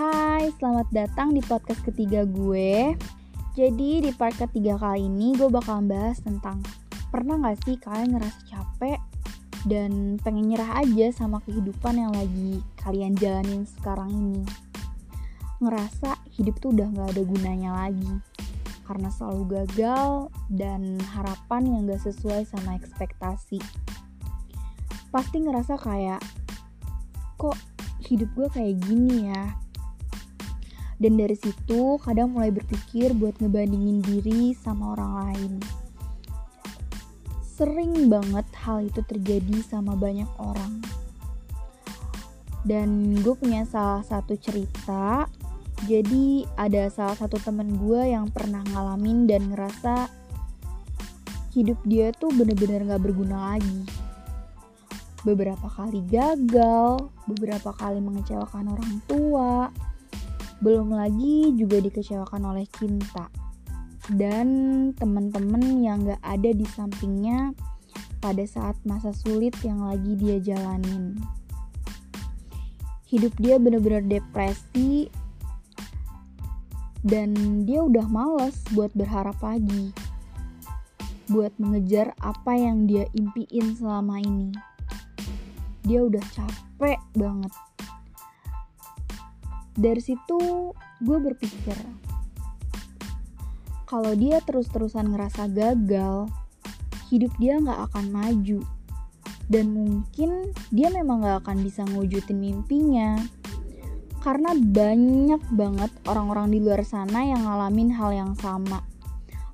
selamat datang di podcast ketiga gue. Jadi di part ketiga kali ini gue bakal bahas tentang pernah gak sih kalian ngerasa capek dan pengen nyerah aja sama kehidupan yang lagi kalian jalanin sekarang ini. Ngerasa hidup tuh udah gak ada gunanya lagi karena selalu gagal dan harapan yang gak sesuai sama ekspektasi. Pasti ngerasa kayak kok hidup gue kayak gini ya dan dari situ kadang mulai berpikir buat ngebandingin diri sama orang lain. Sering banget hal itu terjadi sama banyak orang. Dan gue punya salah satu cerita. Jadi ada salah satu temen gue yang pernah ngalamin dan ngerasa hidup dia tuh bener-bener gak berguna lagi. Beberapa kali gagal, beberapa kali mengecewakan orang tua, belum lagi juga dikecewakan oleh cinta dan teman-teman yang gak ada di sampingnya pada saat masa sulit yang lagi dia jalanin. Hidup dia bener-bener depresi dan dia udah males buat berharap lagi. Buat mengejar apa yang dia impiin selama ini. Dia udah capek banget dari situ gue berpikir kalau dia terus-terusan ngerasa gagal hidup dia nggak akan maju. Dan mungkin dia memang gak akan bisa ngewujudin mimpinya. Karena banyak banget orang-orang di luar sana yang ngalamin hal yang sama.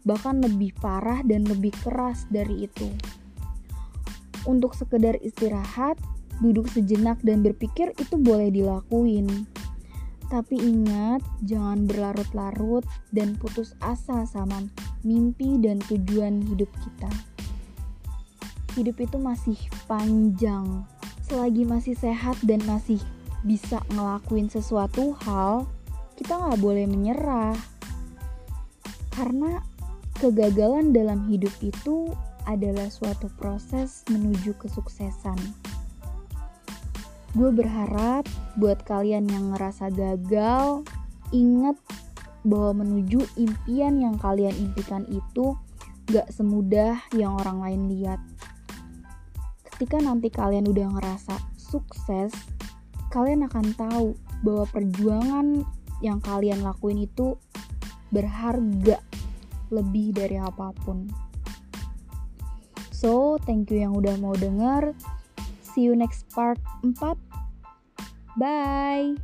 Bahkan lebih parah dan lebih keras dari itu. Untuk sekedar istirahat duduk sejenak dan berpikir itu boleh dilakuin tapi ingat, jangan berlarut-larut dan putus asa sama mimpi dan tujuan hidup kita. Hidup itu masih panjang. Selagi masih sehat dan masih bisa ngelakuin sesuatu hal, kita nggak boleh menyerah. Karena kegagalan dalam hidup itu adalah suatu proses menuju kesuksesan. Gue berharap buat kalian yang ngerasa gagal, ingat bahwa menuju impian yang kalian impikan itu gak semudah yang orang lain lihat. Ketika nanti kalian udah ngerasa sukses, kalian akan tahu bahwa perjuangan yang kalian lakuin itu berharga lebih dari apa pun. So, thank you yang udah mau denger. See you next part 4. Bye.